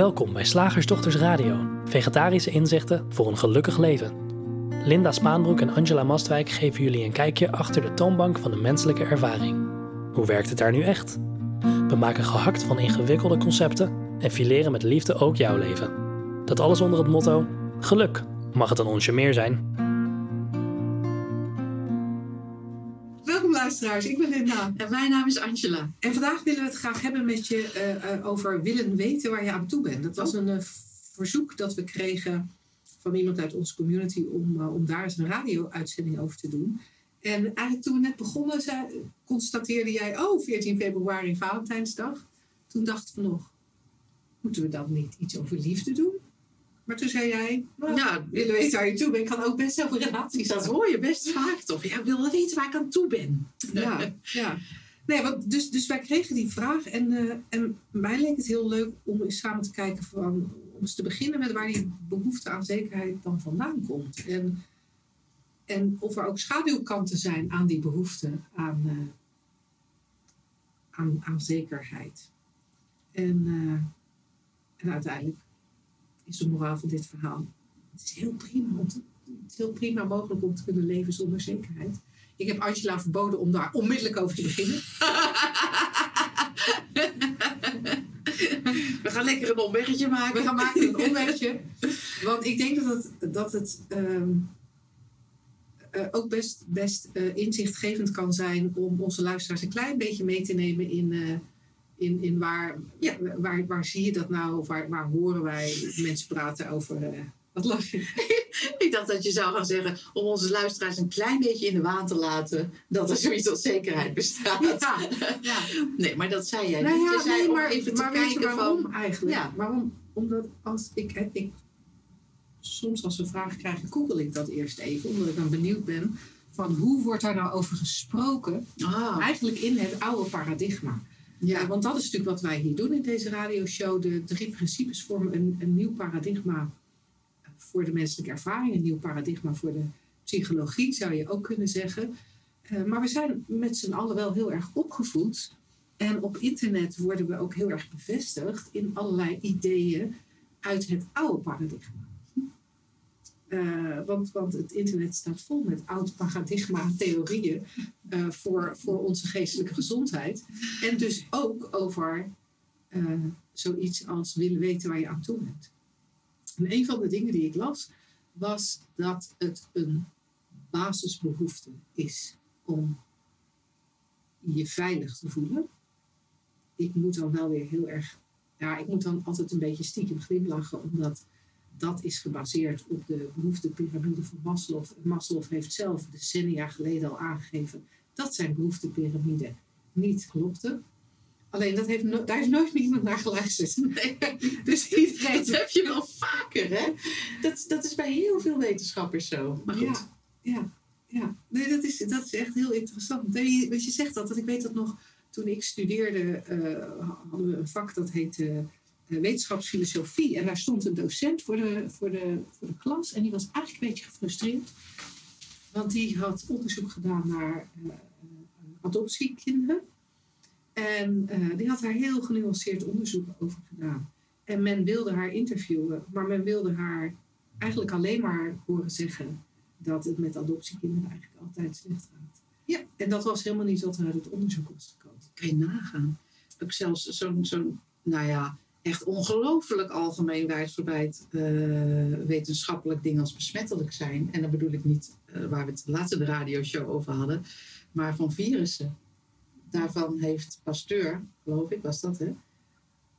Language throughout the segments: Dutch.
Welkom bij Slagersdochters Radio, vegetarische inzichten voor een gelukkig leven. Linda Spaanbroek en Angela Mastwijk geven jullie een kijkje achter de toonbank van de menselijke ervaring. Hoe werkt het daar nu echt? We maken gehakt van ingewikkelde concepten en fileren met liefde ook jouw leven. Dat alles onder het motto: geluk. Mag het een onsje meer zijn? Luisteraars, ik ben Linda. En mijn naam is Angela. En vandaag willen we het graag hebben met je eh, eh, over willen weten waar je aan toe bent. Dat was een eh, verzoek dat we kregen van iemand uit onze community om, om daar eens een radio-uitzending over te doen. En eigenlijk toen we net begonnen, zei, constateerde jij, oh, 14 februari, Valentijnsdag. Toen dachten we nog, moeten we dan niet iets over liefde doen? Maar toen zei jij, nou, Ja, willen weten waar je toe bent, kan ook best over relaties dat hoor je best vaak toch? Ja, ik wil wel weten waar ik aan toe ben. Ja, ja. Nee, want dus, dus wij kregen die vraag en, eh, en mij leek het heel leuk om eens samen te kijken van, om eens te beginnen met waar die behoefte aan zekerheid dan vandaan komt. En, en of er ook schaduwkanten zijn aan die behoefte aan, eh, aan, aan zekerheid. En, eh, en uiteindelijk is de moraal van dit verhaal. Het is heel prima, om te- het is heel prima mogelijk om te kunnen leven zonder zekerheid. Ik heb Angela verboden om daar onmiddellijk over te beginnen. We gaan lekker een omweggetje maken. We gaan maken een omwegje. Want ik denk dat het, dat het ehm, eh, ook best, best eh, inzichtgevend kan zijn om onze luisteraars een klein beetje mee te nemen in, eh, in, in waar, Ja. waar, waar zie je dat nou? Of waar, waar horen wij mensen praten over. eh, wat lach je? Ik dacht dat je zou gaan zeggen om onze luisteraars een klein beetje in de waan te laten dat er zoiets als zekerheid bestaat. Ja, ja. Nee, maar dat zei jij Nou niet. ja, Je zei nee, maar, even te maar kijken waarom van... eigenlijk? Ja. Waarom? Omdat als ik, ik... Soms als we vragen krijgen, google ik dat eerst even. Omdat ik dan benieuwd ben van hoe wordt daar nou over gesproken? Ah, Eigenlijk in het oude paradigma. Ja. Eh, want dat is natuurlijk wat wij hier doen in deze radioshow. De drie principes vormen een, een nieuw paradigma voor de menselijke ervaring. Een nieuw paradigma voor de psychologie, zou je ook kunnen zeggen. Eh, maar we zijn met z'n allen wel heel erg opgevoed. En op internet worden we ook heel erg bevestigd in allerlei ideeën uit het oude paradigma. Eh, want, want het internet staat vol met oud paradigma theorieën eh, voor, voor onze geestelijke gezondheid. En dus ook over eh, zoiets als willen weten waar je aan toe bent. En een van de dingen die ik las, was dat het een basisbehoefte is om je veilig te voelen. Ik moet dan wel weer heel erg, ja, ik moet dan altijd een beetje stiekem glimlachen, omdat dat is gebaseerd op de behoeftepiramide van Maslow. Maslow heeft zelf decennia geleden al aangegeven dat zijn behoeftepiramide niet klopte. Alleen dat heeft no- daar heeft nooit iemand naar geluisterd. dus iedereen. Dat heb je wel vaker, hè? Dat, dat is bij heel veel wetenschappers zo. Maar goed. Ja, ja, ja. Nee, dat is, dat is echt heel interessant. Nee, je- je zegt dat, want ik weet dat nog toen ik studeerde, eh, hadden we een vak dat heette wetenschapsfilosofie. En daar stond een docent voor de, voor, de, voor de klas. En die was eigenlijk een beetje gefrustreerd. Want die had onderzoek gedaan naar eh, eh, adoptiekinderen. En eh, die had daar heel genuanceerd onderzoek over gedaan. En men wilde haar interviewen, maar men wilde haar eigenlijk alleen maar horen zeggen dat het met adoptiekinderen eigenlijk altijd slecht gaat. Ja. En dat was helemaal niet wat er uit het onderzoek was gekomen. Kan je nagaan. Ook zelfs zo'n, zo'n nou ja, echt ongelooflijk algemeen wijdverbreid eh wetenschappelijk ding als besmettelijk zijn. En dan bedoel ik niet eh, waar we het laatst in de radioshow over hadden, maar van virussen. Daarvan heeft Pasteur, geloof ik, was dat hè?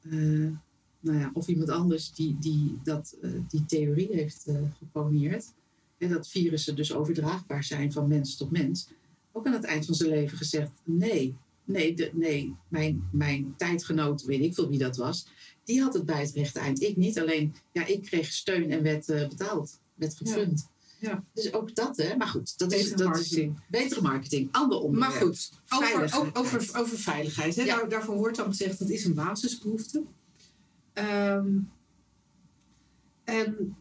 Eh, nou ja, of iemand anders die, die dat, die theorie heeft geponeerd. En dat virussen dus overdraagbaar zijn van mens tot mens. Ook aan het eind van zijn leven gezegd: nee, nee, nee mijn, mijn tijdgenoot, weet ik veel wie dat was, die had het bij het rechte eind. Ik niet, alleen ja, ik kreeg steun en werd eh, betaald, werd gefund. Ja. Dus ook dat, hè? Maar goed, dat is, Betere dat is marketing. betere marketing. Ander onderwerp. Maar goed, over, over, over veiligheid. Hè? Ja. Daar, daarvan wordt dan gezegd dat is een basisbehoefte. Ehm, en,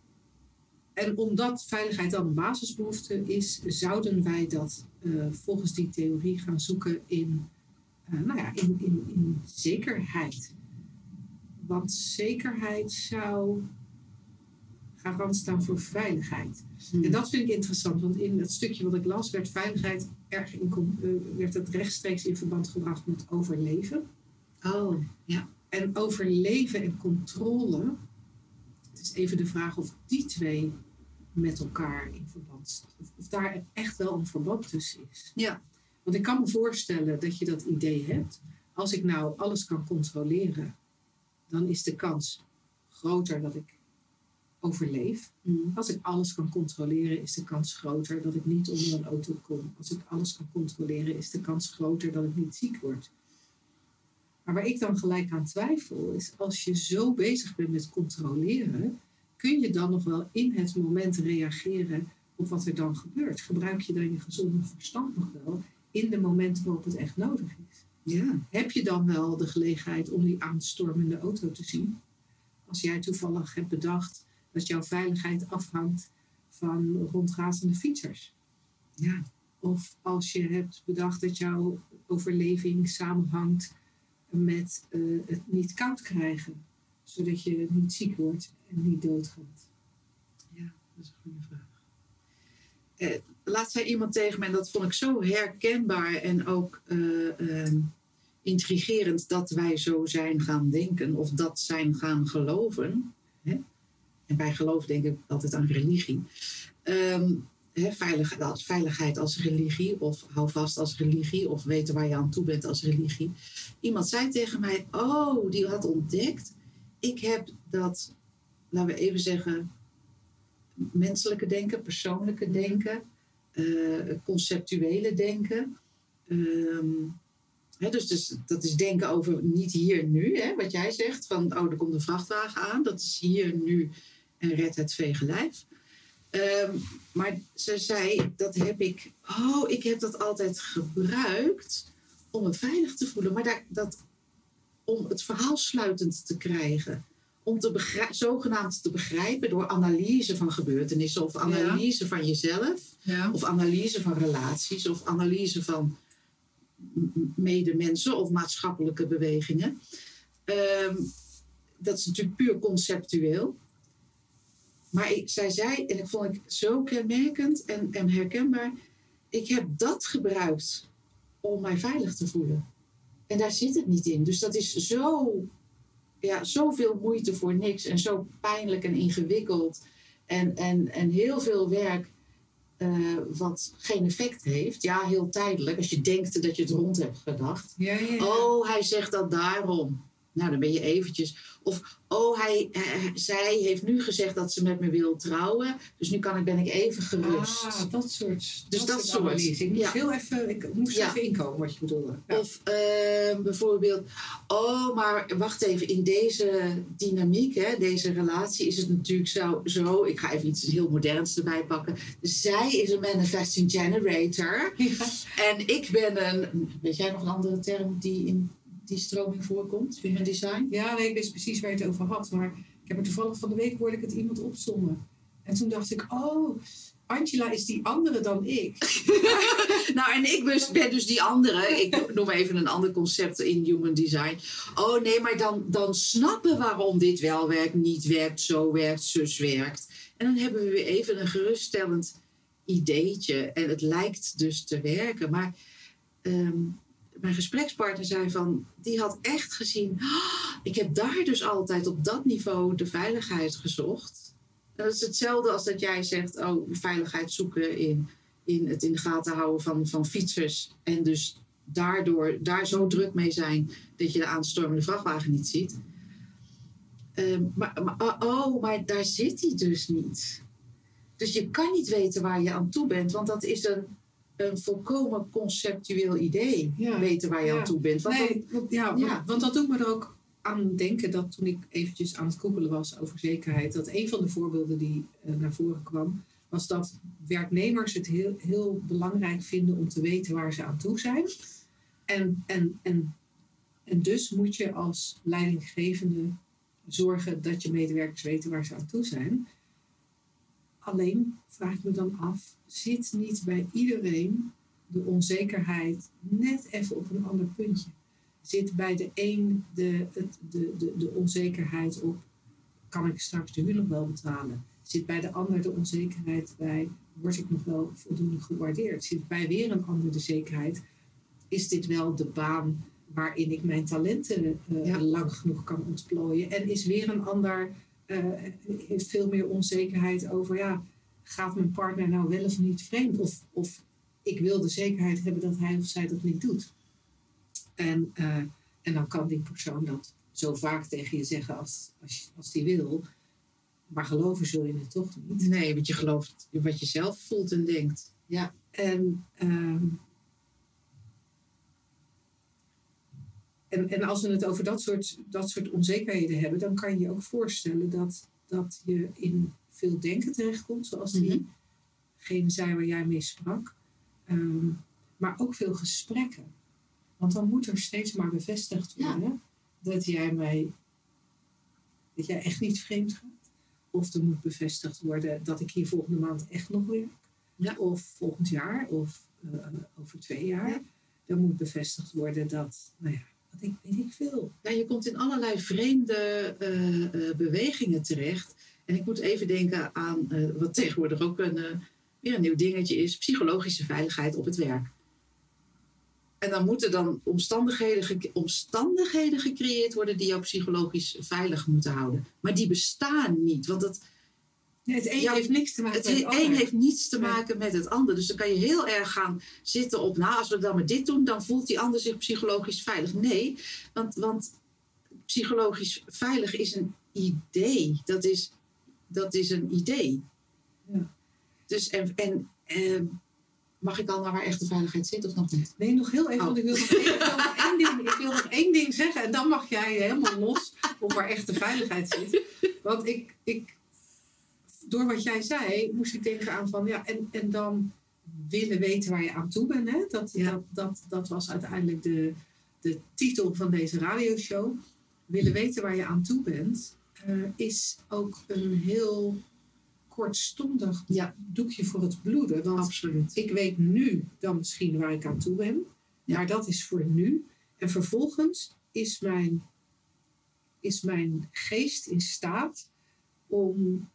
en omdat veiligheid dan een basisbehoefte is, zouden wij dat eh, volgens die theorie gaan zoeken in, eh, nou ja, in, in, in zekerheid. Want zekerheid zou garant staan voor veiligheid. Hmm. En dat vind ik interessant, want in het stukje wat ik las werd veiligheid erg in, eh, werd het rechtstreeks in verband gebracht met overleven. Oh, ja. En overleven en controle, het is even de vraag of die twee met elkaar in verband staan. Of, of daar echt wel een verband tussen is. Ja. Want ik kan me voorstellen dat je dat idee hebt. Als ik nou alles kan controleren, dan is de kans groter dat ik overleef. Hmm. Als ik alles kan controleren, is de kans groter dat ik niet onder een auto kom. Als ik alles kan controleren, is de kans groter dat ik niet ziek word. Maar waar ik dan gelijk aan twijfel, is als je zo bezig bent met controleren, kun je dan nog wel in het moment reageren op wat er dan gebeurt? Gebruik je dan je gezonde verstand nog wel in de momenten waarop het echt nodig is? Ja. Heb je dan wel de gelegenheid om die aanstormende auto te zien? Als jij toevallig hebt bedacht dat jouw veiligheid afhangt van rondrazende fietsers. Ja. Of als je hebt bedacht dat jouw overleving samenhangt met eh, het niet koud krijgen. Zodat je niet ziek wordt en niet doodgaat. Ja, dat is een goede vraag. Eh, laatst zei iemand tegen mij, en dat vond ik zo herkenbaar en ook eh, ehm, intrigerend, dat wij zo zijn gaan denken of dat zijn gaan geloven. Hè? En bij geloof denk ik altijd aan religie. Ehm, hè, veiligheid, als, veiligheid als religie, of hou vast als religie, of weten waar je aan toe bent als religie. Iemand zei tegen mij: Oh, die had ontdekt. Ik heb dat, laten we even zeggen, menselijke denken, persoonlijke denken, eh, conceptuele denken. Ehm, hè, dus, dus dat is denken over niet hier nu, hè, wat jij zegt, van oh, er komt een vrachtwagen aan, dat is hier nu en red het vegelijf. Ehm, maar ze zei, dat heb ik, oh, ik heb dat altijd gebruikt om me veilig te voelen, maar dat, om het verhaal sluitend te krijgen om te begrij- zogenaamd te begrijpen door analyse van gebeurtenissen of analyse van jezelf Ja. of analyse van relaties of analyse van medemensen of maatschappelijke bewegingen. Ehm, dat is natuurlijk puur conceptueel. Maar ik, zij zei, en ik vond ik zo kenmerkend en, en herkenbaar, ik heb dat gebruikt om mij veilig te voelen. En daar zit het niet in. Dus dat is zo, ja, zoveel moeite voor niks en zo pijnlijk en ingewikkeld. En, en, en heel veel werk eh, wat geen effect heeft. Ja, heel tijdelijk. Als je denkt dat je het rond hebt gedacht. Ja, ja, ja. Oh, hij zegt dat daarom. Nou, dan ben je eventjes. Of, oh, hij, hij- zij heeft nu gezegd dat ze met me wil trouwen. Dus nu kan ik, ben ik even gerust. Ah, dat soort. Dus dat soort, analyse. Ik moest ja. heel even, ik moest Ja. even inkomen wat je bedoelde. Ja. Of ehm, bijvoorbeeld, oh, maar wacht even, in deze dynamiek, hè, deze relatie is het natuurlijk zo, zo, ik ga even iets heel moderns erbij pakken. Zij is een manifesting generator en ik ben een, weet jij nog een andere term die in die stroming voorkomt, human design? Ja, ik wist precies waar je het over had. Maar ik heb er toevallig van de week hoorde ik het iemand opzommen. En toen dacht ik, oh, Angela is die andere dan ik. Nou, en ik ben dus die andere. Ik noem even een ander concept in human design. Oh nee, maar dan, dan snappen waarom dit wel werkt, niet werkt, zo werkt, zus werkt. En dan hebben we weer even een geruststellend ideetje. En het lijkt dus te werken. Maar ehm, mijn gesprekspartner zei van, die had echt gezien, "Ah, ik heb daar dus altijd op dat niveau de veiligheid gezocht. Dat is hetzelfde als dat jij zegt, oh, veiligheid zoeken in in het in de gaten houden van, van fietsers. En dus daardoor daar zo druk mee zijn dat je de aanstormende vrachtwagen niet ziet. Ehm, maar, maar, oh, maar daar zit hij dus niet. Dus je kan niet weten waar je aan toe bent, want dat is een, een volkomen conceptueel idee. Ja. Weten waar je aan toe bent. Want Nee, want, ja, want, dat doet me er ook aan denken dat toen ik eventjes aan het koepelen was over zekerheid, dat een van de voorbeelden die eh, naar voren kwam, was dat werknemers het heel, heel belangrijk vinden om te weten waar ze aan toe zijn. En, en, en, en dus moet je als leidinggevende zorgen dat je medewerkers weten waar ze aan toe zijn. Alleen vraag ik me dan af, zit niet bij iedereen de onzekerheid net even op een ander puntje? zit bij de een de, het, de, de, de onzekerheid op, kan ik straks de huur nog wel betalen? Zit bij de ander de onzekerheid bij, word ik nog wel voldoende gewaardeerd? Zit bij weer een ander de zekerheid, is dit wel de baan waarin ik mijn talenten uh, Ja. lang genoeg kan ontplooien? En is weer een ander, eh, heeft veel meer onzekerheid over, ja, gaat mijn partner nou wel of niet vreemd? Of, of ik wil de zekerheid hebben dat hij of zij dat niet doet. En, eh, en dan kan die persoon dat zo vaak tegen je zeggen als, als, als die wil. Maar geloven zul je het toch niet. Nee, want je gelooft wat je zelf voelt en denkt. Ja, En, ehm, en, en als we het over dat soort, dat soort onzekerheden hebben, dan kan je je ook voorstellen dat, dat je in veel denken terechtkomt, zoals Mhm. diegene zei waar jij mee sprak. Ehm, maar ook veel gesprekken. Want dan moet er steeds maar bevestigd Ja. worden dat jij mij dat jij echt niet vreemd gaat. Of er moet bevestigd worden dat ik hier volgende maand echt nog werk. Ja. Of volgend jaar of eh, over twee jaar. Ja. Er moet bevestigd worden dat, nou ja, ik, weet ik veel. Ja, je komt in allerlei vreemde eh, eh, bewegingen terecht. En ik moet even denken aan eh, wat tegenwoordig ook een, weer een nieuw dingetje is: psychologische veiligheid op het werk. En dan moeten dan omstandigheden, omstandigheden gecreëerd worden die jou psychologisch veilig moeten houden. Maar die bestaan niet. Want Ja, het een Ja, heeft niks te maken het met het een ander. heeft niets te maken met het ander. Dus dan kan je heel erg gaan zitten op, nou, als we dan maar dit doen, dan voelt die ander zich psychologisch veilig. Nee, want, want psychologisch veilig is een idee. Dat is, dat is een idee. Ja. Dus, en, en eh, mag ik al naar waar echte veiligheid zit of nog niet? Nee, nog heel even, Oh. want ik wil, nog één, ik, wil nog één ding, ik wil nog één ding zeggen. En dan mag jij helemaal los op waar echte veiligheid zit. Want ik, ik, door wat jij zei, moest ik denken aan van, ja, en, en dan willen weten waar je aan toe bent. Hè? Dat, Ja. dat, dat, dat was uiteindelijk de, de titel van deze radioshow. Willen weten waar je aan toe bent, eh, is ook een heel kortstondig Ja. doekje voor het bloeden. Want Absoluut. ik weet nu dan misschien waar ik aan toe ben. Ja. Maar dat is voor nu. En vervolgens is mijn, is mijn geest in staat om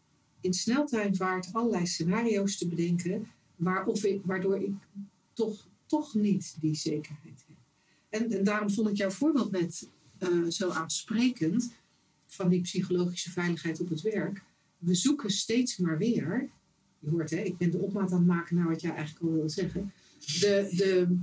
in sneltreinvaart allerlei scenario's te bedenken. Waarof ik, waardoor ik toch, toch niet die zekerheid heb. En, en daarom vond ik jouw voorbeeld net eh, zo aansprekend. Van die psychologische veiligheid op het werk. We zoeken steeds maar weer je hoort, hè, ik ben de opmaat aan het maken naar wat jij eigenlijk al wilde zeggen. De, de,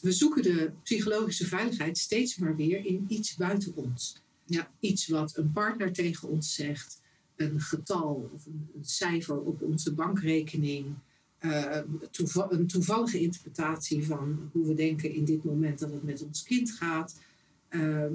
we zoeken de psychologische veiligheid steeds maar weer in iets buiten ons. Ja. Iets wat een partner tegen ons zegt, een getal of een, cijfer op onze bankrekening, eh, een toevallige interpretatie van hoe we denken in dit moment dat het met ons kind gaat. Ehm,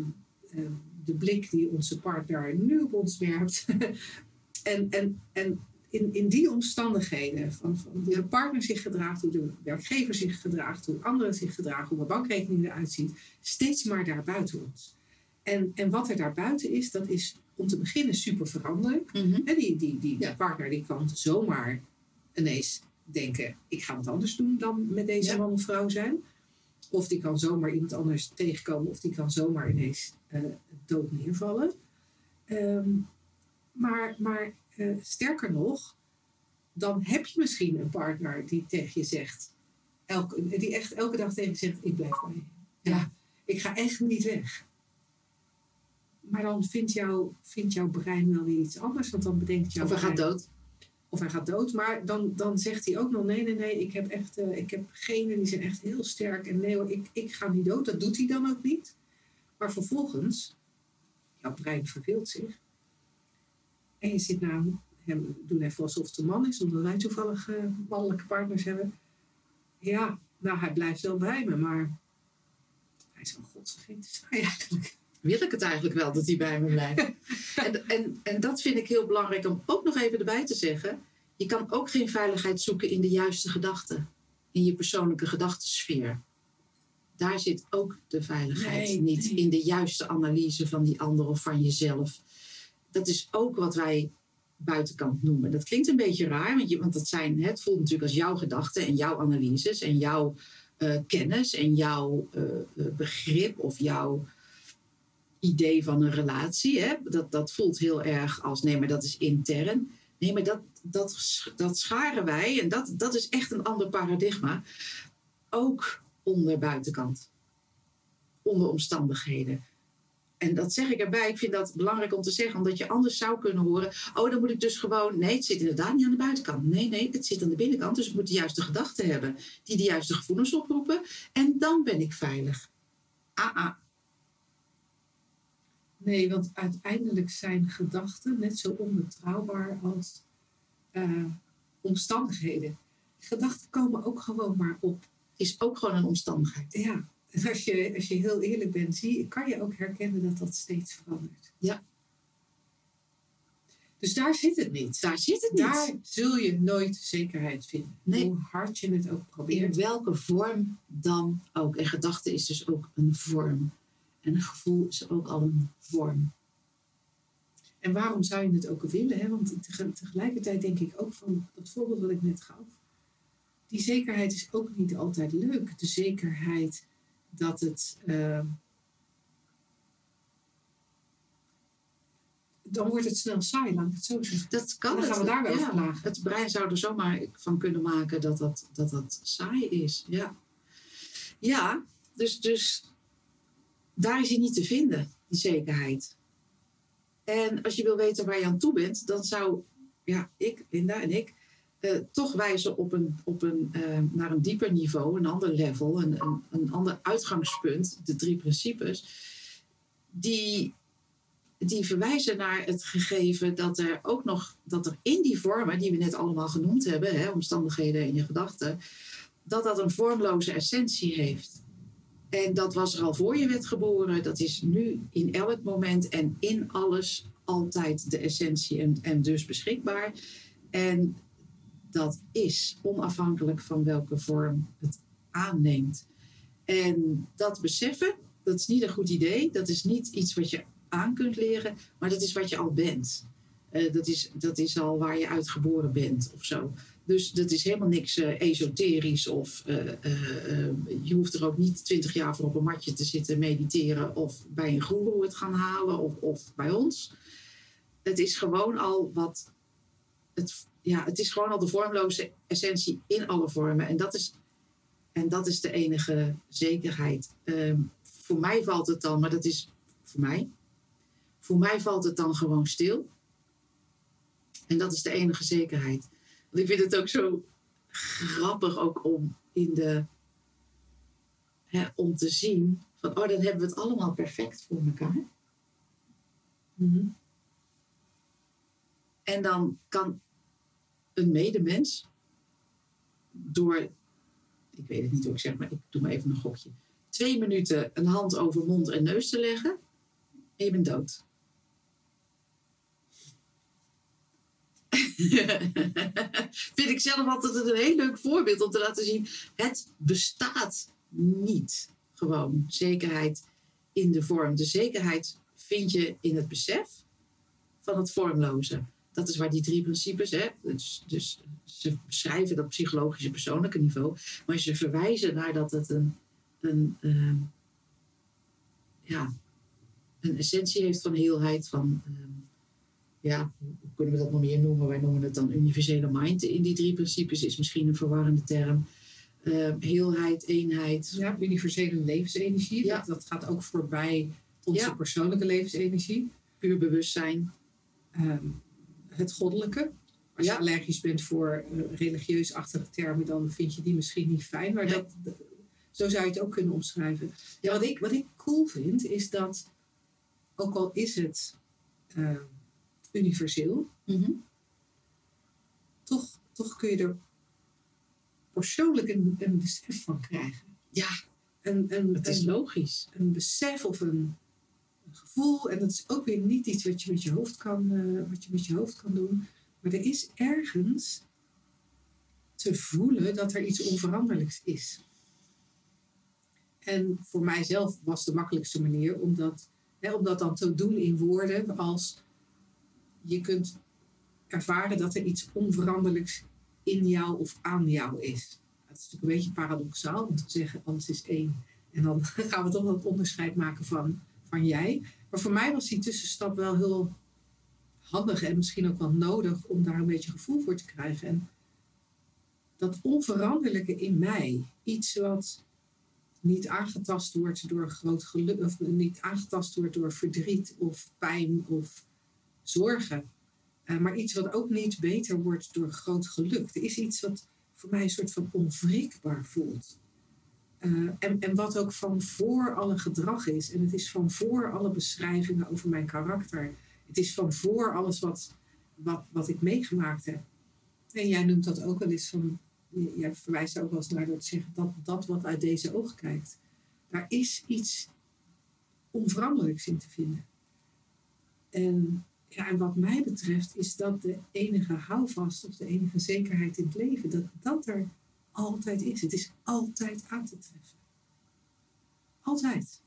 ehm, de blik die onze partner nu op ons werpt. en, en, en in, in die omstandigheden, van, van hoe de partner zich gedraagt, hoe de werkgever zich gedraagt, hoe anderen zich gedragen, hoe mijn bankrekening eruit ziet, steeds maar daar buiten ons. En, en wat er daarbuiten is, dat is om te beginnen super veranderlijk. Mhm. Die die, die Ja. partner die kan zomaar ineens denken, ik ga wat anders doen dan met deze Ja. man of vrouw zijn. Of die kan zomaar iemand anders tegenkomen, of die kan zomaar ineens eh, dood neervallen. Ehm, maar maar eh, sterker nog, dan heb je misschien een partner die tegen je zegt, elke, die echt elke dag tegen je zegt, ik blijf bij je. Ja, ik ga echt niet weg. Maar dan vindt, jouw vindt jouw brein wel weer iets anders, want dan bedenkt jouw Of hij gaat dood. of hij gaat dood. Maar dan, dan zegt hij ook nog: nee, nee, nee, ik heb echt, eh, ik heb genen die zijn echt heel sterk. En nee hoor, ik, ik ga niet dood. Dat doet hij dan ook niet. Maar vervolgens, jouw brein verveelt zich. En je zit naar hem, doen even alsof het een man is, omdat wij toevallig eh, mannelijke partners hebben. Ja, nou, hij blijft wel bij me, maar hij is wel godsvergeten saai eigenlijk. Wil ik het eigenlijk wel dat hij bij me blijft. en, en, en dat vind ik heel belangrijk om ook nog even erbij te zeggen. Je kan ook geen veiligheid zoeken in de juiste gedachten. In je persoonlijke gedachtensfeer. Daar zit ook de veiligheid Nee, niet. nee. In de juiste analyse van die ander of van jezelf. Dat is ook wat wij buitenkant noemen. Dat klinkt een beetje raar, want, je, want dat zijn, hè, het voelt natuurlijk als jouw gedachten en jouw analyses en jouw eh, kennis en jouw eh, eh, begrip of jouw idee van een relatie. Hè? Dat, dat voelt heel erg als nee, maar dat is intern. Nee, maar dat, dat, dat scharen wij en dat, dat is echt een ander paradigma. Ook onder buitenkant, onder omstandigheden. En dat zeg ik erbij. Ik vind dat belangrijk om te zeggen, omdat je anders zou kunnen horen. Oh, dan moet ik dus gewoon. Nee, het zit inderdaad niet aan de buitenkant. Nee, nee, het zit aan de binnenkant. Dus ik moet de juiste gedachten hebben, die de juiste gevoelens oproepen. En dan ben ik veilig. Ah, ah. Nee, want uiteindelijk zijn gedachten net zo onbetrouwbaar als uh, omstandigheden. Gedachten komen ook gewoon maar op. Is ook gewoon een omstandigheid. Ja, en als je, als je heel eerlijk bent, zie, kan je ook herkennen dat dat steeds verandert. Ja. Dus daar zit het niet. Daar zit het niet. Daar zul je nooit zekerheid vinden. Nee. Hoe hard je het ook probeert. In welke vorm dan ook. En gedachte is dus ook een vorm. En een gevoel is ook al een vorm. En waarom zou je het ook willen? Hè? Want tegelijkertijd denk ik ook van dat voorbeeld wat ik net gaf. Die zekerheid is ook niet altijd leuk. De zekerheid dat het. Uh, dan wordt het snel saai, laat ik het zo zeggen. Dat kan. Dan gaan we daar wel ja, over Het brein zou er zomaar van kunnen maken dat dat, dat, dat saai is. Ja, ja dus, dus daar is hij niet te vinden, die zekerheid. En als je wil weten waar je aan toe bent, dan zou ja, ik, Linda en ik, uh, toch wijzen op een, op een, uh, naar een dieper niveau, een ander level, een, een, een ander uitgangspunt, de drie principes, die, die verwijzen naar het gegeven dat er ook nog, dat er in die vormen, die we net allemaal genoemd hebben, hè, omstandigheden en je gedachten, dat dat een vormloze essentie heeft. En dat was er al voor je werd geboren. Dat is nu in elk moment en in alles altijd de essentie en, dus beschikbaar. En dat is onafhankelijk van welke vorm het aanneemt. En dat beseffen, dat is niet een goed idee. Dat is niet iets wat je aan kunt leren, maar dat is wat je al bent. Uh, dat, is, dat is al waar je uitgeboren bent of zo. Dus dat is helemaal niks uh, esoterisch of uh, je hoeft er ook niet twintig jaar voor op een matje te zitten mediteren of bij een goeroe het gaan halen of, of bij ons. Het is gewoon al wat het, ja, het is gewoon al de vormloze essentie in alle vormen. En dat is, en dat is de enige zekerheid. Um, voor mij valt het dan, maar dat is voor mij. Voor mij valt het dan gewoon stil. En dat is de enige zekerheid. Want ik vind het ook zo grappig ook om in de hè, om te zien van oh, dan hebben we het allemaal perfect voor elkaar. Mm -hmm. En dan kan een medemens door, ik weet het niet hoe ik zeg, maar ik doe maar even een gokje. Twee minuten een hand over mond en neus te leggen en je bent dood. Vind ik zelf altijd een heel leuk voorbeeld om te laten zien. Het bestaat niet. Gewoon zekerheid in de vorm. De zekerheid vind je in het besef van het vormloze. Dat is waar die drie principes, hè, dus, dus ze beschrijven dat psychologische persoonlijke niveau, maar ze verwijzen naar dat het een, een, uh, ja, een essentie heeft van heelheid, van, uh, ja, hoe kunnen we dat nog meer noemen? Wij noemen het dan universele mind. In die drie principes is misschien een verwarrende term. Uh, heelheid, eenheid. Ja, universele levensenergie. Ja. Dat, dat gaat ook voorbij onze Ja. persoonlijke levensenergie. Puur bewustzijn. Ehm, het goddelijke. Als Ja. je allergisch bent voor uh, religieus-achtige termen, dan vind je die misschien niet fijn. Maar Nee. dat, dat- zo zou je het ook kunnen omschrijven. Ja, wat, ik, wat ik cool vind, is dat, ook al is het universeel, Mhm. toch, toch kun je er persoonlijk een, een besef van krijgen. Ja, Een, een, het is een, logisch. een besef of een, een gevoel. En dat is ook weer niet iets wat je met je hoofd kan, eh, wat je met je hoofd kan doen. Maar er is ergens te voelen dat er iets onveranderlijks is. En voor mijzelf was de makkelijkste manier om dat, hè, om dat dan te doen in woorden als je kunt ervaren dat er iets onveranderlijks in jou of aan jou is. Dat is natuurlijk een beetje paradoxaal om te zeggen alles is één. En dan gaan we toch dat onderscheid maken van, van jij. Maar voor mij was die tussenstap wel heel handig en misschien ook wel nodig om daar een beetje gevoel voor te krijgen. En dat onveranderlijke in mij, iets wat niet aangetast wordt door groot geluk, of niet aangetast wordt door verdriet of pijn of zorgen. Uh, maar iets wat ook niet beter wordt door groot geluk. Er is iets wat voor mij een soort van onwrikbaar voelt. Uh, en, en wat ook van voor alle gedrag is. En het is van voor alle beschrijvingen over mijn karakter. Het is van voor alles wat, wat, wat ik meegemaakt heb. En jij noemt dat ook wel eens van jij verwijst ook wel eens naar te zeggen dat dat wat uit deze ogen kijkt. Daar is iets onveranderlijks in te vinden. En, ja, en wat mij betreft is dat de enige houvast of de enige zekerheid in het leven. Dat dat er altijd is. Het is altijd aan te treffen. Altijd.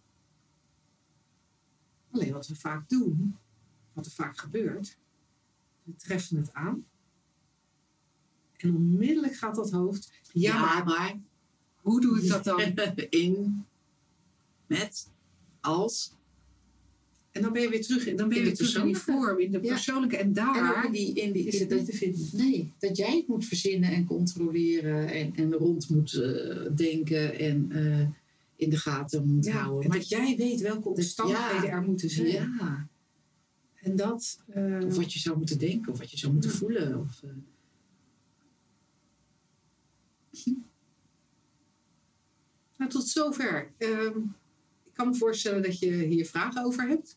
Alleen wat we vaak doen, wat er vaak gebeurt, we treffen het aan en onmiddellijk gaat dat hoofd. Ja, maar, hoe doe ik dat dan? In, met, als. En dan ben je weer terug, dan ben je weer terug in die vorm, in de persoonlijke. En daar en die, in die, is het niet te vinden. Nee, dat jij het moet verzinnen en controleren en, en rond moet uh, denken en uh, in de gaten moet ja, houden. En maar dat jij weet welke omstandigheden ja, er moeten zijn. Ja. En dat... Uh, of wat je zou moeten denken, of wat je zou moeten voelen. Of, Nou, tot zover. Uh, ik kan me voorstellen dat je hier vragen over hebt.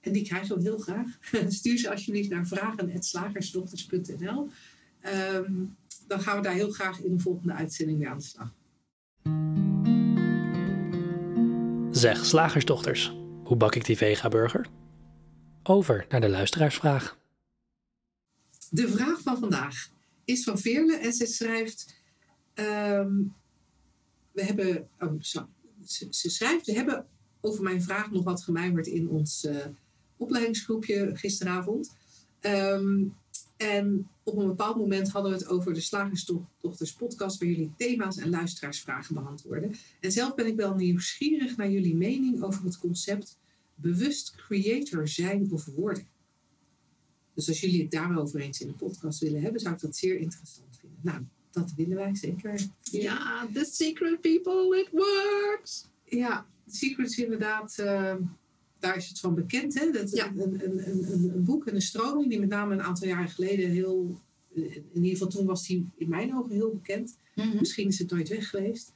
En die krijgen we heel graag. Stuur ze alsjeblieft naar vragen.slagersdochters.nl. Um, dan gaan we daar heel graag in de volgende uitzending mee aan de slag. Zeg, slagersdochters, hoe bak ik die vega-burger? Over naar de luisteraarsvraag. De vraag van vandaag is van Veerle en ze schrijft... Um, we hebben, oh, ze, ze, schrijft, we hebben over mijn vraag nog wat gemijmerd in ons uh, opleidingsgroepje gisteravond. Um, en op een bepaald moment hadden we het over de Slagersdochters podcast, waar jullie thema's en luisteraarsvragen beantwoorden. En zelf ben ik wel nieuwsgierig naar jullie mening over het concept bewust creator zijn of worden. Dus als jullie het daarover eens in de podcast willen hebben, zou ik dat zeer interessant vinden. Nou, dat willen wij zeker. Ja, the secret people, it works. Ja, the secret is inderdaad, uh, daar is het van bekend. Hè? Dat ja. een, een, een, een, boek en een stroming die met name een aantal jaren geleden heel, in ieder geval toen was die in mijn ogen heel bekend. Mhm. Mm -hmm. Misschien is het nooit weg geweest.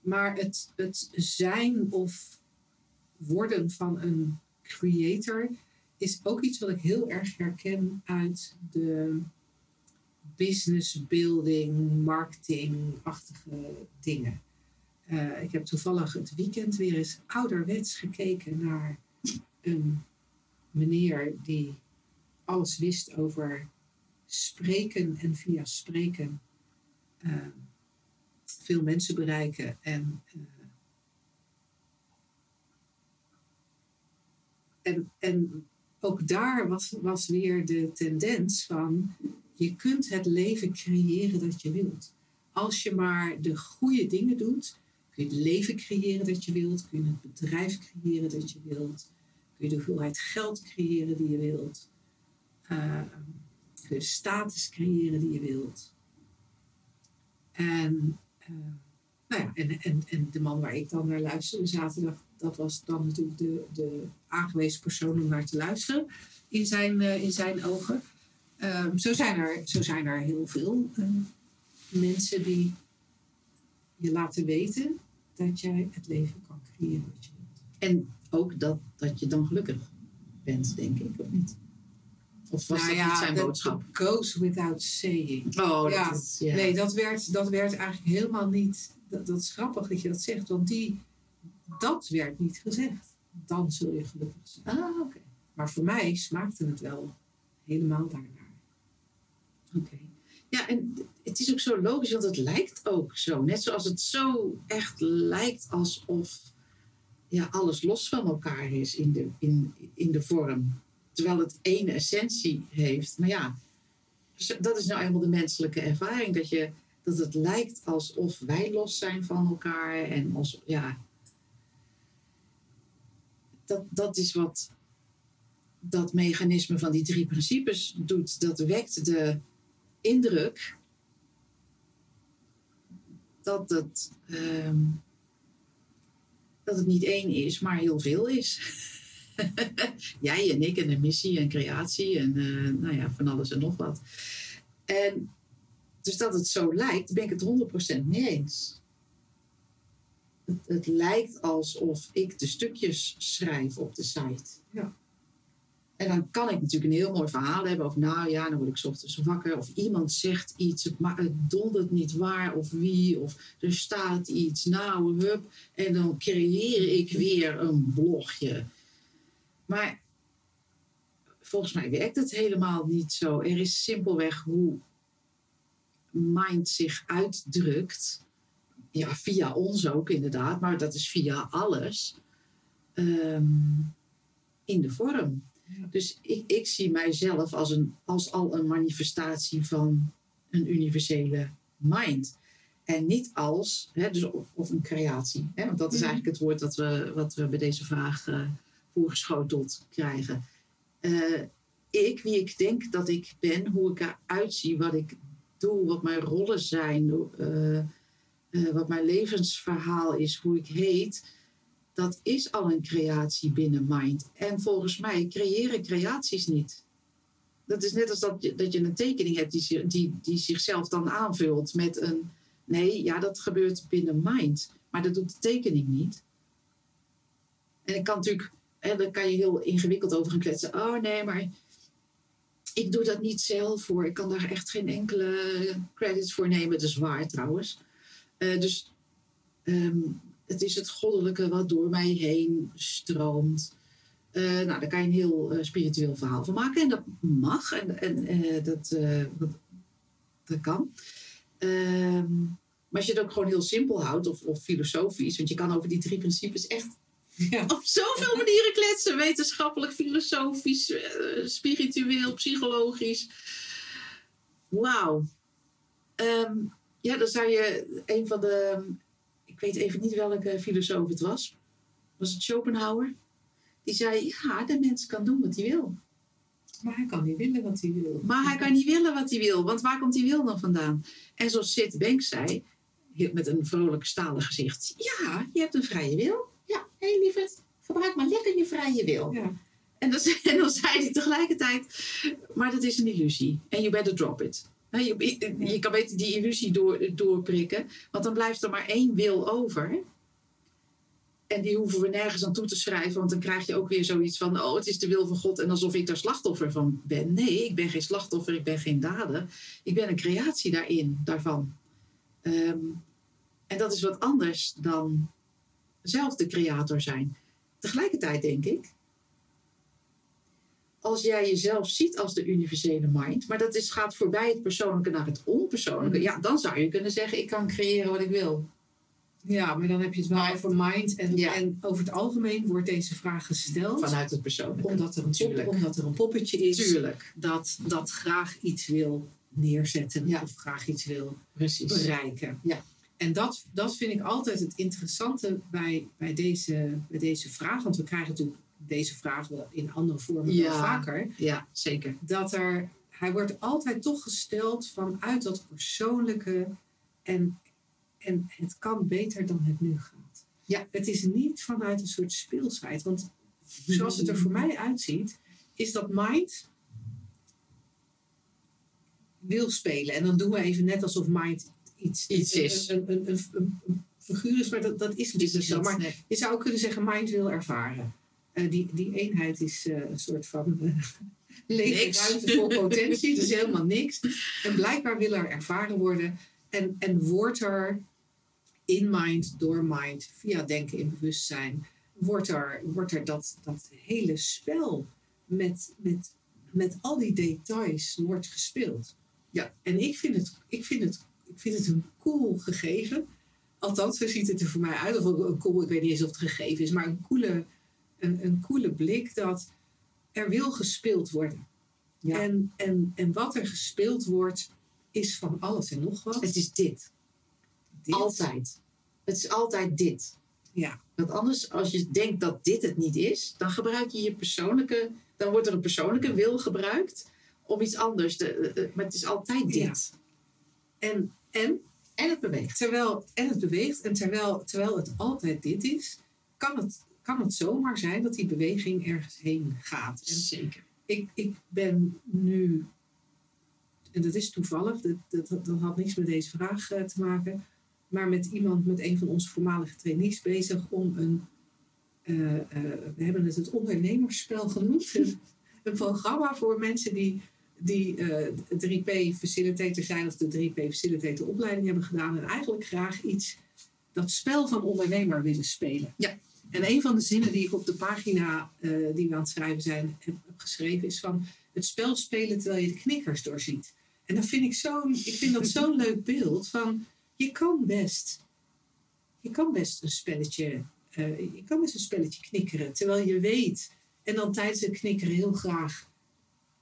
Maar het, het zijn of worden van een creator is ook iets wat ik heel erg herken uit de business building, marketing-achtige dingen. Uh, ik heb toevallig het weekend weer eens ouderwets gekeken naar een meneer die alles wist over spreken en via spreken uh, veel mensen bereiken en, uh, en, en ook daar was, was weer de tendens van je kunt het leven creëren dat je wilt. Als je maar de goede dingen doet, kun je het leven creëren dat je wilt. Kun je het bedrijf creëren dat je wilt. Je de hoeveelheid geld creëren die je wilt. Uh, kun je status creëren die je wilt. En, uh, nou ja, en, en, en de man waar ik dan naar luisterde zaterdag, dat was dan natuurlijk de, de aangewezen persoon om naar te luisteren in zijn, uh, in zijn ogen. Um, zo, zijn er, zo zijn er heel veel uh, mensen die je laten weten dat jij het leven kan creëren wat je wilt. En ook dat, dat je dan gelukkig bent, denk ik, of niet? Of was nou dat ja, niet zijn boodschap? goes without saying. Oh, ja, dat is, ja. Nee, dat werd, dat werd eigenlijk helemaal niet... Dat, dat is grappig dat je dat zegt, want die, dat werd niet gezegd. Dan zul je gelukkig zijn. Ah, oké. Okay. Maar voor mij smaakte het wel helemaal daarnaar. Oké. Okay. Ja, en het is ook zo logisch, want het lijkt ook zo. Net zoals het zo echt lijkt alsof ja, alles los van elkaar is in de, in, in de vorm. Terwijl het ene essentie heeft. Maar ja, dat is nou eenmaal de menselijke ervaring. Dat je Dat het lijkt alsof wij los zijn van elkaar. En als, ja, dat, dat is wat dat mechanisme van die drie principes doet. Dat wekt de indruk dat het, ehm, dat het niet één is, maar heel veel is. Jij en ik en een missie en creatie en eh, nou ja, van alles en nog wat. En dus dat het zo lijkt, ben ik het 100% mee eens. Het, het lijkt alsof ik de stukjes schrijf op de site. Ja. En dan kan ik natuurlijk een heel mooi verhaal hebben over, nou ja, dan word ik ochtends wakker. Of iemand zegt iets, maar het dondert niet waar of wie. Of er staat iets, nou hup. En dan creëer ik weer een blogje. Maar volgens mij werkt het helemaal niet zo. Er is simpelweg hoe mind zich uitdrukt. Ja, via ons ook inderdaad, maar dat is via alles. ehm, in de vorm. Dus ik, ik zie mijzelf als, een, als al een manifestatie van een universele mind. En niet als, hè, dus of, of een creatie. Hè, want dat is Mhm. eigenlijk het woord dat we, wat we bij deze vraag eh, voorgeschoteld krijgen. Eh, ik, wie ik denk dat ik ben, hoe ik eruit zie, wat ik doe, wat mijn rollen zijn, eh, wat mijn levensverhaal is, hoe ik heet, dat is al een creatie binnen Mind. En volgens mij creëren creaties niet. Dat is net als dat je, dat je een tekening hebt die, die, die zichzelf dan aanvult met een. Nee, ja, dat gebeurt binnen Mind. Maar dat doet de tekening niet. En ik kan natuurlijk, daar kan je heel ingewikkeld over gaan kletsen. Oh nee, maar ik doe dat niet zelf voor. Ik kan daar echt geen enkele credits voor nemen. Dat is waar trouwens. Eh, dus ehm, het is het goddelijke wat door mij heen stroomt. Eh, nou, daar kan je een heel eh, spiritueel verhaal van maken. En dat mag. En, en eh, dat, dat, dat kan. Ehm, maar als je het ook gewoon heel simpel houdt of, of filosofisch, want je kan over die drie principes echt Ja. op zoveel manieren kletsen. Wetenschappelijk, filosofisch, spiritueel, psychologisch. Wauw. Ehm, ja, dan zou je een van de... Ik weet even niet welke filosoof het was. Was het Schopenhauer? Die zei, ja, de mens kan doen wat hij wil. Maar hij kan niet willen wat hij wil. Maar hij kan niet willen wat hij wil. Want waar komt die wil dan vandaan? En zoals Sid Banks zei, met een vrolijk stalen gezicht. Ja, je hebt een vrije wil. Ja, hé hey, lieverd, gebruik maar lekker je vrije wil. Ja. En dan, en dan zei hij tegelijkertijd, maar dat is een illusie. En you better drop it. Je kan beter die illusie door, doorprikken. Want dan blijft er maar één wil over. En die hoeven we nergens aan toe te schrijven. Want dan krijg je ook weer zoiets van... oh, het is de wil van God. En alsof ik daar slachtoffer van ben. Nee, ik ben geen slachtoffer. Ik ben geen dader. Ik ben een creatie daarin, daarvan. Ehm, en dat is wat anders dan zelf de creator zijn. Tegelijkertijd denk ik als jij jezelf ziet als de universele mind, maar dat is, gaat voorbij het persoonlijke naar het onpersoonlijke, ja, dan zou je kunnen zeggen: ik kan creëren wat ik wil. ja, maar dan heb je het wel over mind. En, Ja. en over het algemeen wordt deze vraag gesteld. Vanuit het persoonlijke. omdat, er een pop, omdat er een poppetje is Tuurlijk, dat, dat graag iets wil neerzetten. Ja. Of graag iets wil precies. bereiken. Ja. En dat, dat vind ik altijd het interessante bij, bij, deze, bij deze vraag. Want we krijgen natuurlijk deze vraag wel in andere vormen Ja. wel vaker. Ja, zeker. Dat er, hij wordt altijd toch gesteld vanuit dat persoonlijke. En, en het kan beter dan het nu gaat. Ja. Het is niet vanuit een soort speelsheid. Want zoals het er voor mij uitziet, is dat mind wil spelen. En dan doen we even net alsof mind iets, Iets is. Een, een, een, een, een figuur is, maar dat, dat is natuurlijk niet zo. Maar je zou ook kunnen zeggen, mind wil ervaren. Eh, die, die eenheid is eh, een soort van uh, lege Niks. ruimte voor potentie. dus helemaal niks. En blijkbaar wil er ervaren worden. En, en wordt er in mind, door mind, via denken in bewustzijn, wordt er, wordt er dat, dat hele spel met, met, met al die details wordt gespeeld. Ja. En ik vind het, ik vind het, ik vind het een cool gegeven. Althans, zo ziet het er voor mij uit. Of een cool, ik weet niet eens of het gegeven is, maar een coole, een, een coole blik dat er wil gespeeld worden. Ja. En, en, en wat er gespeeld wordt, is van alles en nog wat. Het is dit. Dit. Altijd. Het is altijd dit. Ja, Want anders, als je denkt dat dit het niet is, dan gebruik je je persoonlijke, dan wordt er een persoonlijke wil gebruikt om iets anders. te- eh, eh, maar het is altijd dit. en, en En het beweegt. terwijl en het beweegt en terwijl, terwijl het altijd dit is, kan het, kan het zomaar zijn dat die beweging ergens heen gaat. En Zeker. ik, ik ben nu, en dat is toevallig, dat, dat, dat had niks met deze vraag eh, te maken, maar met iemand, met een van onze voormalige trainees bezig om een, eh, we hebben het het ondernemersspel genoemd, een, een programma voor mensen die, die eh 3P-facilitator zijn of de 3P-facilitator opleiding hebben gedaan en eigenlijk graag iets, dat spel van ondernemer willen spelen. Ja. En een van de zinnen die ik op de pagina eh, die we aan het schrijven zijn heb, geschreven is van het spel spelen terwijl je de knikkers doorziet. En dat vind ik zo'n, ik vind dat zo'n leuk beeld van je kan best, je kan best een spelletje, eh, je kan best een spelletje knikkeren terwijl je weet en dan tijdens het knikkeren heel graag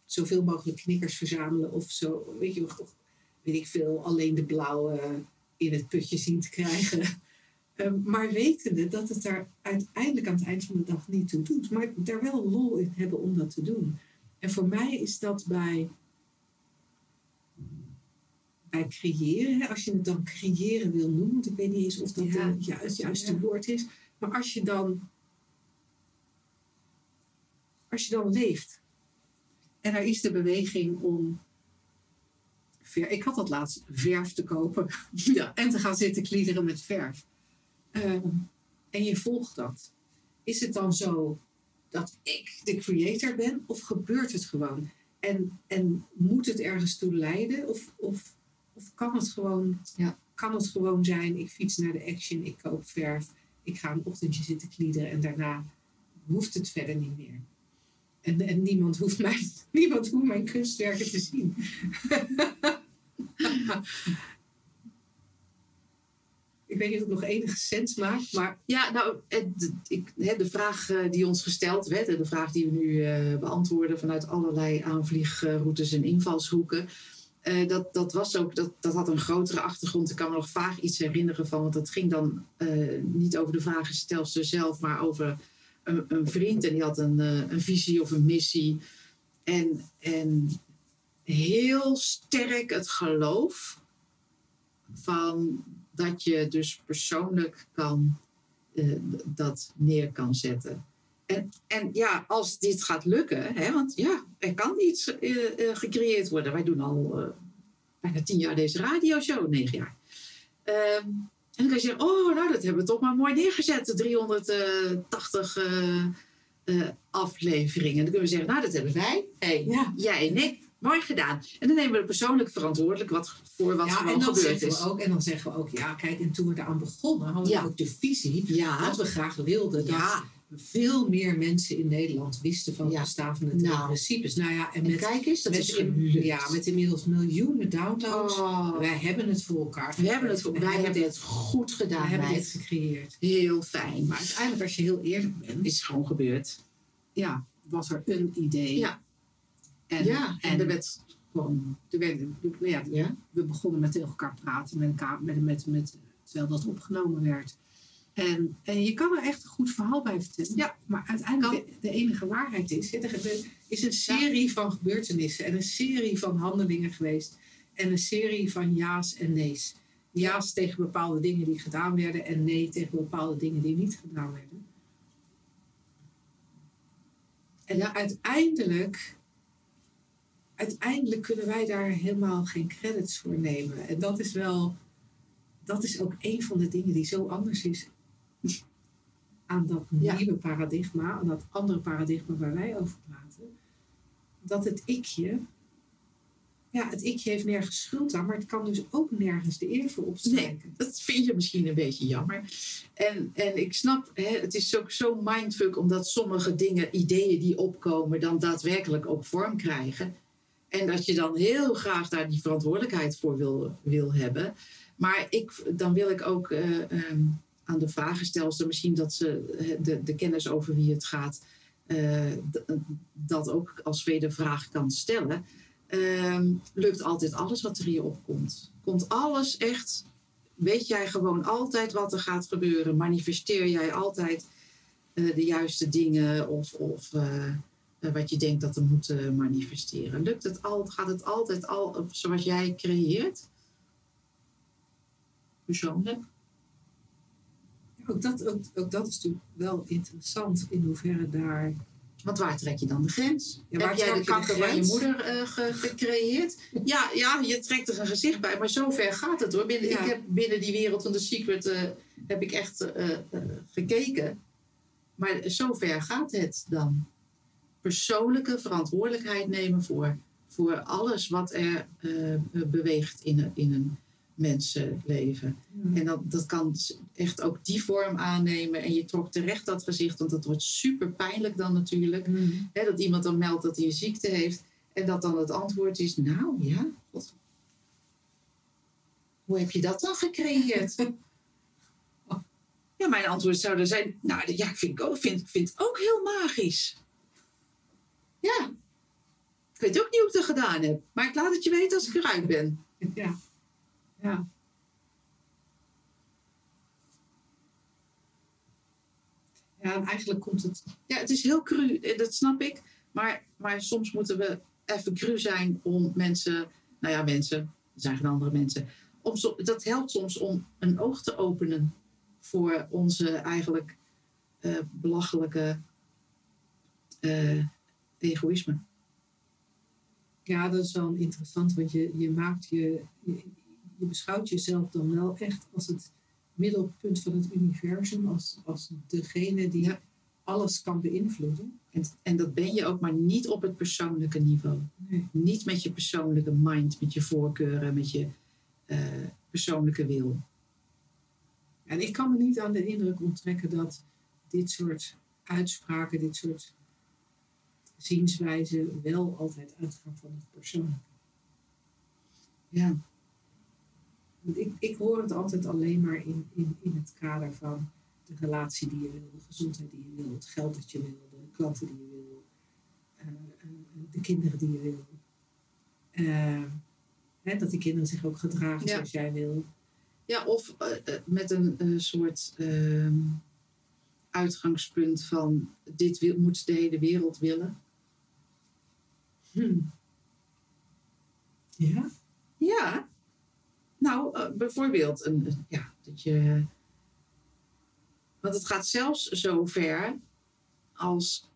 zoveel mogelijk knikkers verzamelen of zo, weet je, weet ik veel, alleen de blauwe in het putje zien te krijgen. Ehm, maar wetende dat het daar uiteindelijk aan het eind van de dag niet toe doet. Maar daar wel lol in hebben om dat te doen. En voor mij is dat bij, bij creëren, hè, als je het dan creëren wil noemen, want ik weet niet eens of dat Ja. ja, het juiste Ja. woord is. Maar als je dan, als je dan leeft en er is de beweging om ver, ik had dat laatst verf te kopen Ja. en te gaan zitten kliederen met verf. Ehm, en je volgt dat. Is het dan zo dat ik de creator ben of gebeurt het gewoon? En, en moet het ergens toe leiden of, of, of kan, het gewoon, Ja. kan het gewoon zijn, ik fiets naar de action, ik koop verf, ik ga een ochtendje zitten kliederen en daarna hoeft het verder niet meer. En, en niemand, hoeft mijn, niemand hoeft mijn kunstwerken te zien. weet niet of het nog enige sens maakt, maar Ja, nou, ik, de vraag eh, die ons gesteld werd, en de vraag die we nu eh, beantwoorden vanuit allerlei aanvliegroutes en invalshoeken, eh, dat, dat, was ook, dat, dat had een grotere achtergrond. Ik kan me nog vaag iets herinneren van, want het ging dan niet over de vragenstelster zelf, maar over een, een vriend en die had een, een visie of een missie. En, en heel sterk het geloof van dat je dus persoonlijk kan eh, dat neer kan zetten. En, en ja, als dit gaat lukken, hè, want ja, er kan iets eh, eh, gecreëerd worden. Wij doen al bijna tien jaar deze radioshow, negen jaar. Ehm, en dan kan je zeggen, oh, nou, dat hebben we toch maar mooi neergezet, de 380 eh, eh, afleveringen. En dan kunnen we zeggen, nou, dat hebben wij. Hey, Ja. Jij en ik, mooi gedaan. En dan nemen we er persoonlijk verantwoordelijk wat, voor wat ja, gewoon en dan gebeurd zeggen is. we ook, en dan zeggen we ook, ja, kijk, en toen we eraan begonnen, hadden Ja. we ook de visie Ja, dat we graag wilden dat ja. veel meer mensen in Nederland wisten van het bestaan van de drie Nou. principes. Nou ja, en En met, kijk eens, dat met, is in- ja, met inmiddels miljoenen downloads. Oh, Wij hebben het voor elkaar. we hebben het, We wij hebben dit, het goed we gedaan, hebben dit gecreëerd. Heel fijn. Maar uiteindelijk, als je heel eerlijk bent, is gewoon gebeurd. ja, was er een idee. Ja. En, ja, en, en er werd gewoon... er werd, ja, Ja, we begonnen met tegen elkaar praten met elkaar, met, met, met, terwijl dat opgenomen werd. En, en je kan er echt een goed verhaal bij vertellen. Ja. Maar uiteindelijk de, de enige waarheid is, er is een serie van gebeurtenissen en een serie van handelingen geweest. En een serie van ja's en nee's. Ja's tegen bepaalde dingen die gedaan werden en nee tegen bepaalde dingen die niet gedaan werden. En Ja. uiteindelijk, uiteindelijk kunnen wij daar helemaal geen credits voor nemen. En dat is wel, dat is ook een van de dingen die zo anders is aan dat Ja. nieuwe paradigma, aan dat andere paradigma waar wij over praten. Dat het ikje, ja, het ikje heeft nergens schuld aan, maar het kan dus ook nergens de eer voor opstrijken. dat vind je misschien een beetje jammer. En, en ik snap, hè, het is ook zo mindfuck omdat sommige dingen, ideeën die opkomen, dan daadwerkelijk ook vorm krijgen. En dat je dan heel graag daar die verantwoordelijkheid voor wil, wil hebben. Maar ik, dan wil ik ook eh, ehm, aan de vragenstelster misschien dat ze eh, de, de kennis over wie het gaat, eh, dat ook als tweede vraag kan stellen. ehm, lukt altijd alles wat er je opkomt. Komt alles echt, weet jij gewoon altijd wat er gaat gebeuren. Manifesteer jij altijd de juiste dingen of, of eh, eh, wat je denkt dat er moet eh, manifesteren. Lukt het al, gaat het altijd al zoals jij creëert? Persoonlijk? Ook dat, ook, ook dat is natuurlijk wel interessant in hoeverre daar. Want waar trek je dan de grens? Ja, waar Heb jij de kanker van je moeder eh, ge- gecreëerd? Ja, ja, je trekt er een gezicht bij, maar zo ver gaat het hoor. Binnen, Ja. Ik heb binnen die wereld van de secret eh, heb ik echt eh, eh, gekeken. Maar zo ver gaat het dan. Persoonlijke verantwoordelijkheid nemen voor, voor alles wat er eh, beweegt in een, in een mensenleven. En dat, dat kan echt ook die vorm aannemen. En je trok terecht dat gezicht, want dat wordt super pijnlijk dan natuurlijk. Hè, dat iemand dan meldt dat hij een ziekte heeft. En dat dan het antwoord is, nou ja, hoe heb je dat dan gecreëerd? ja, mijn antwoord zou dan zijn, nou ja, ik vind, ook, vind, vind het ook heel magisch. Ja, ik weet ook niet hoe ik het gedaan heb. Maar ik laat het je weten als ik eruit ben. Ja. Ja. Ja, en eigenlijk komt het. Ja, het is heel cru, eh, dat snap ik. Maar, maar soms moeten we even cru zijn om mensen, nou ja, mensen, er zijn geen andere mensen. Om, dat helpt soms om een oog te openen voor onze eigenlijk eh, belachelijke eh, egoïsme. Ja, dat is wel interessant, want je, je maakt je, je. Je beschouwt jezelf dan wel echt als het middelpunt van het universum, als, als degene die Ja. alles kan beïnvloeden. En, en dat ben je ook, maar niet op het persoonlijke niveau. Nee. Niet met je persoonlijke mind, met je voorkeuren, met je eh, persoonlijke wil. En ik kan me niet aan de indruk onttrekken dat dit soort uitspraken, dit soort zienswijzen wel altijd uitgaan van het persoonlijke. Ja, Want ik, ik hoor het altijd alleen maar in, in, in het kader van de relatie die je wil, de gezondheid die je wil, het geld dat je wil, de klanten die je wil, eh, eh, de kinderen die je wil. Eh, hè, dat die kinderen zich ook gedragen Ja. zoals jij wil. Ja, of met een soort ehm, uitgangspunt van dit wil, moet de hele wereld willen. Hm. Ja? Ja. Nou, eh, bijvoorbeeld, een, ja, dat je. Want het gaat zelfs zo ver als.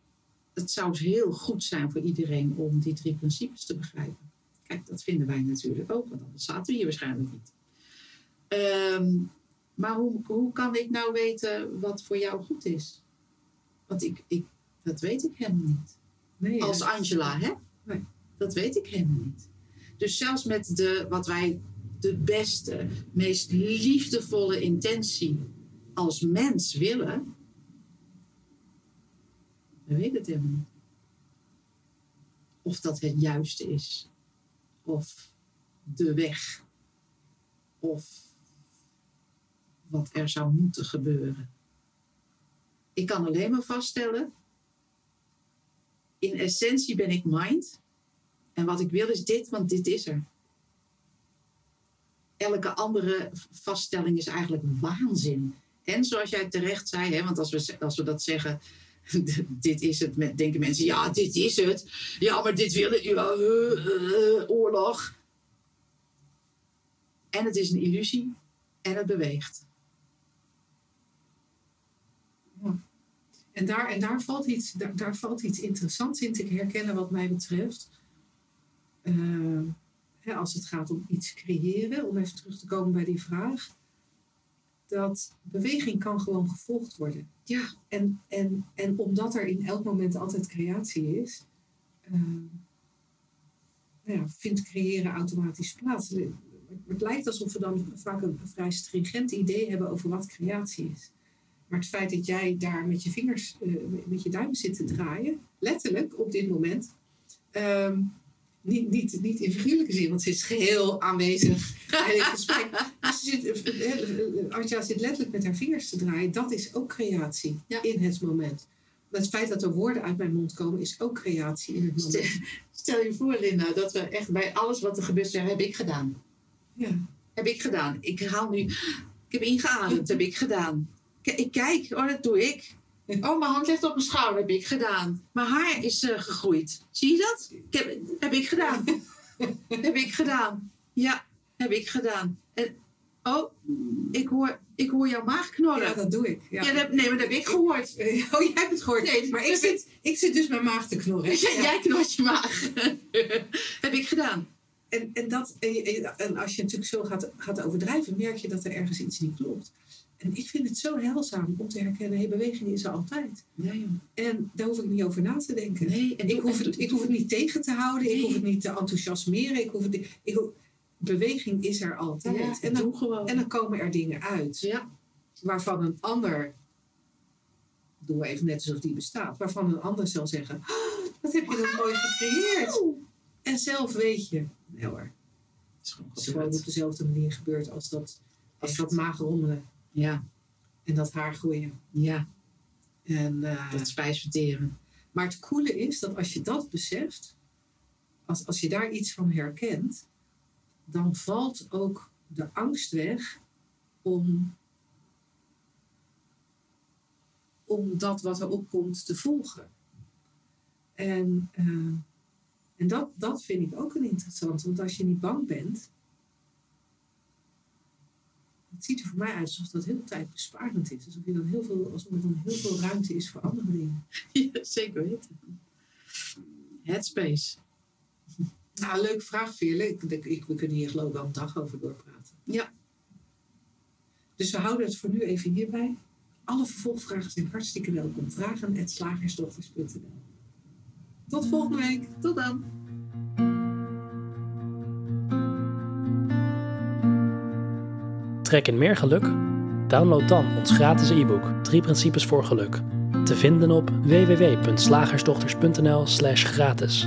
Het zou heel goed zijn voor iedereen om die drie principes te begrijpen. Kijk, dat vinden wij natuurlijk ook, want anders zaten we hier waarschijnlijk niet. Ehm, maar hoe, hoe kan ik nou weten wat voor jou goed is? Want ik, ik, dat weet ik helemaal niet. Nee, Als. Angela, hè? Nee. Dat weet ik helemaal niet. Dus zelfs met de, wat wij de beste, meest liefdevolle intentie als mens willen, we weten het helemaal niet. Of dat het juiste is. Of de weg. Of wat er zou moeten gebeuren. Ik kan alleen maar vaststellen in essentie ben ik mind. En wat ik wil is dit, want dit is er. Elke andere vaststelling is eigenlijk waanzin. En zoals jij terecht zei, hè, want als we, als we dat zeggen, dit is het, denken mensen, ja, dit is het. Ja, maar dit wil ik, ja, eh, eh, oorlog. En het is een illusie en het beweegt. En daar, en daar, valt iets, daar, daar valt iets interessants in te herkennen wat mij betreft. Eh, hè, als het gaat om iets creëren, om even terug te komen bij die vraag. Dat beweging kan gewoon gevolgd worden. Ja, En, en, en omdat er in elk moment altijd creatie is, eh, nou ja, vindt creëren automatisch plaats. Het lijkt alsof we dan vaak een vrij stringent idee hebben over wat creatie is. Maar het feit dat jij daar met je vingers, eh, met je duim zit te draaien, letterlijk op dit moment, ehm, niet, niet, niet in figuurlijke zin, want ze is geheel aanwezig in het gesprek. Maar ze zit, eh, eh, zit letterlijk met haar vingers te draaien. Dat is ook creatie Ja. in het moment. het feit dat er woorden uit mijn mond komen is ook creatie in het Stel, moment. stel je voor, Linda, dat we echt bij alles wat er gebeurt zeggen, heb ik gedaan. Ja. Heb ik gedaan. Ik haal nu, ik heb ingeademd, heb ik gedaan. Ik kijk, oh, dat doe ik. Oh, mijn hand ligt op mijn schouder, heb ik gedaan. Mijn haar is eh, gegroeid. Zie je dat? Ik heb, heb ik gedaan. heb ik gedaan. Ja, heb ik gedaan. En, oh, ik hoor, ik hoor jouw maag knorren. ja, dat doe ik. Ja. Ja, dat, nee, maar dat heb ik gehoord. Oh, jij hebt het gehoord. Nee, maar ik zit, ik zit dus mijn maag te knorren. Jij, jij knort je maag. heb ik gedaan. En, en, dat, en als je natuurlijk zo gaat, gaat overdrijven, merk je dat er ergens iets niet klopt. En ik vind het zo heilzaam om te herkennen, hey, beweging is er altijd. En daar hoef ik niet over na te denken. Nee, en ik, hoef het, ik hoef het niet tegen te houden, ik Nee. hoef het niet te enthousiasmeren. Ik hoef het, ik hoef- beweging is er altijd. Ja, en, dan, en dan komen er dingen uit ja, waarvan een ander, doen we even net alsof die bestaat, waarvan een ander zal zeggen, "Ah, wat heb je dat mooi gecreëerd. En zelf weet je, nee hoor, is gewoon het is gewoon op dezelfde manier gebeurd als dat, als Echt. dat maagrommelen Ja, en dat haar groeien. ja, En, eh, dat spijs verteren. maar het coole is dat als je dat beseft, als, als je daar iets van herkent, dan valt ook de angst weg om, om dat wat er opkomt te volgen. En, eh, en dat, dat vind ik ook een interessant, want als je niet bang bent, het ziet er voor mij uit alsof dat heel tijdbesparend is. Alsof, je dan heel veel, alsof er dan heel veel ruimte is voor andere dingen. Ja, zeker weten. Headspace. Nou, leuk vraag, Veerle. Ik, ik, ik- we kunnen hier geloof ik wel een dag over doorpraten. Ja. Dus we houden het voor nu even hierbij. Alle vervolgvragen zijn hartstikke welkom. Vragen slagersdochters.nl Tot volgende week. Tot dan. Trek in meer geluk? Download dan ons gratis e-book 3 principes voor geluk. Te vinden op www.slagersdochters.nl/gratis.